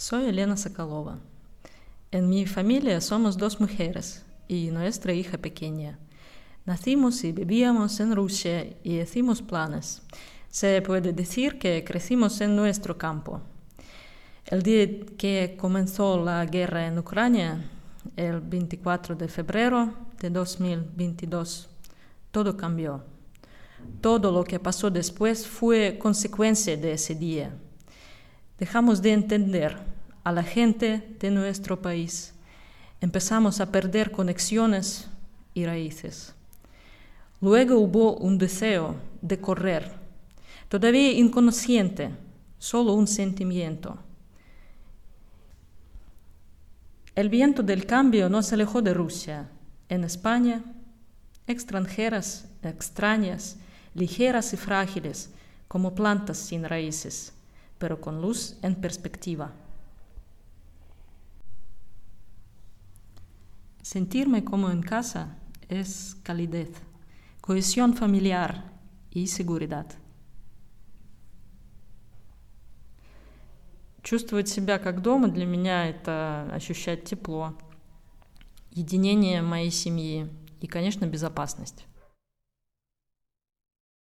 Soy Elena Sokolova. En mi familia somos dos mujeres y nuestra hija pequeña. Nacimos y vivíamos en Rusia y hicimos planes. Se puede decir que crecimos en nuestro campo. El día que comenzó la guerra en Ucrania, el 24 de febrero de 2022, todo cambió. Todo lo que pasó después fue consecuencia de ese día. Dejamos de entender a la gente de nuestro país. Empezamos a perder conexiones y raíces. Luego hubo un deseo de correr, todavía inconsciente, solo un sentimiento. El viento del cambio nos alejó de Rusia. En España, extranjeras, extrañas, ligeras y frágiles, como plantas sin raíces, pero con luz en perspectiva. Sentirme como en casa es calidez, cohesión familiar и seguridad. Чувствовать себя как дома для меня — это ощущать тепло, единение моей семьи и, конечно, безопасность.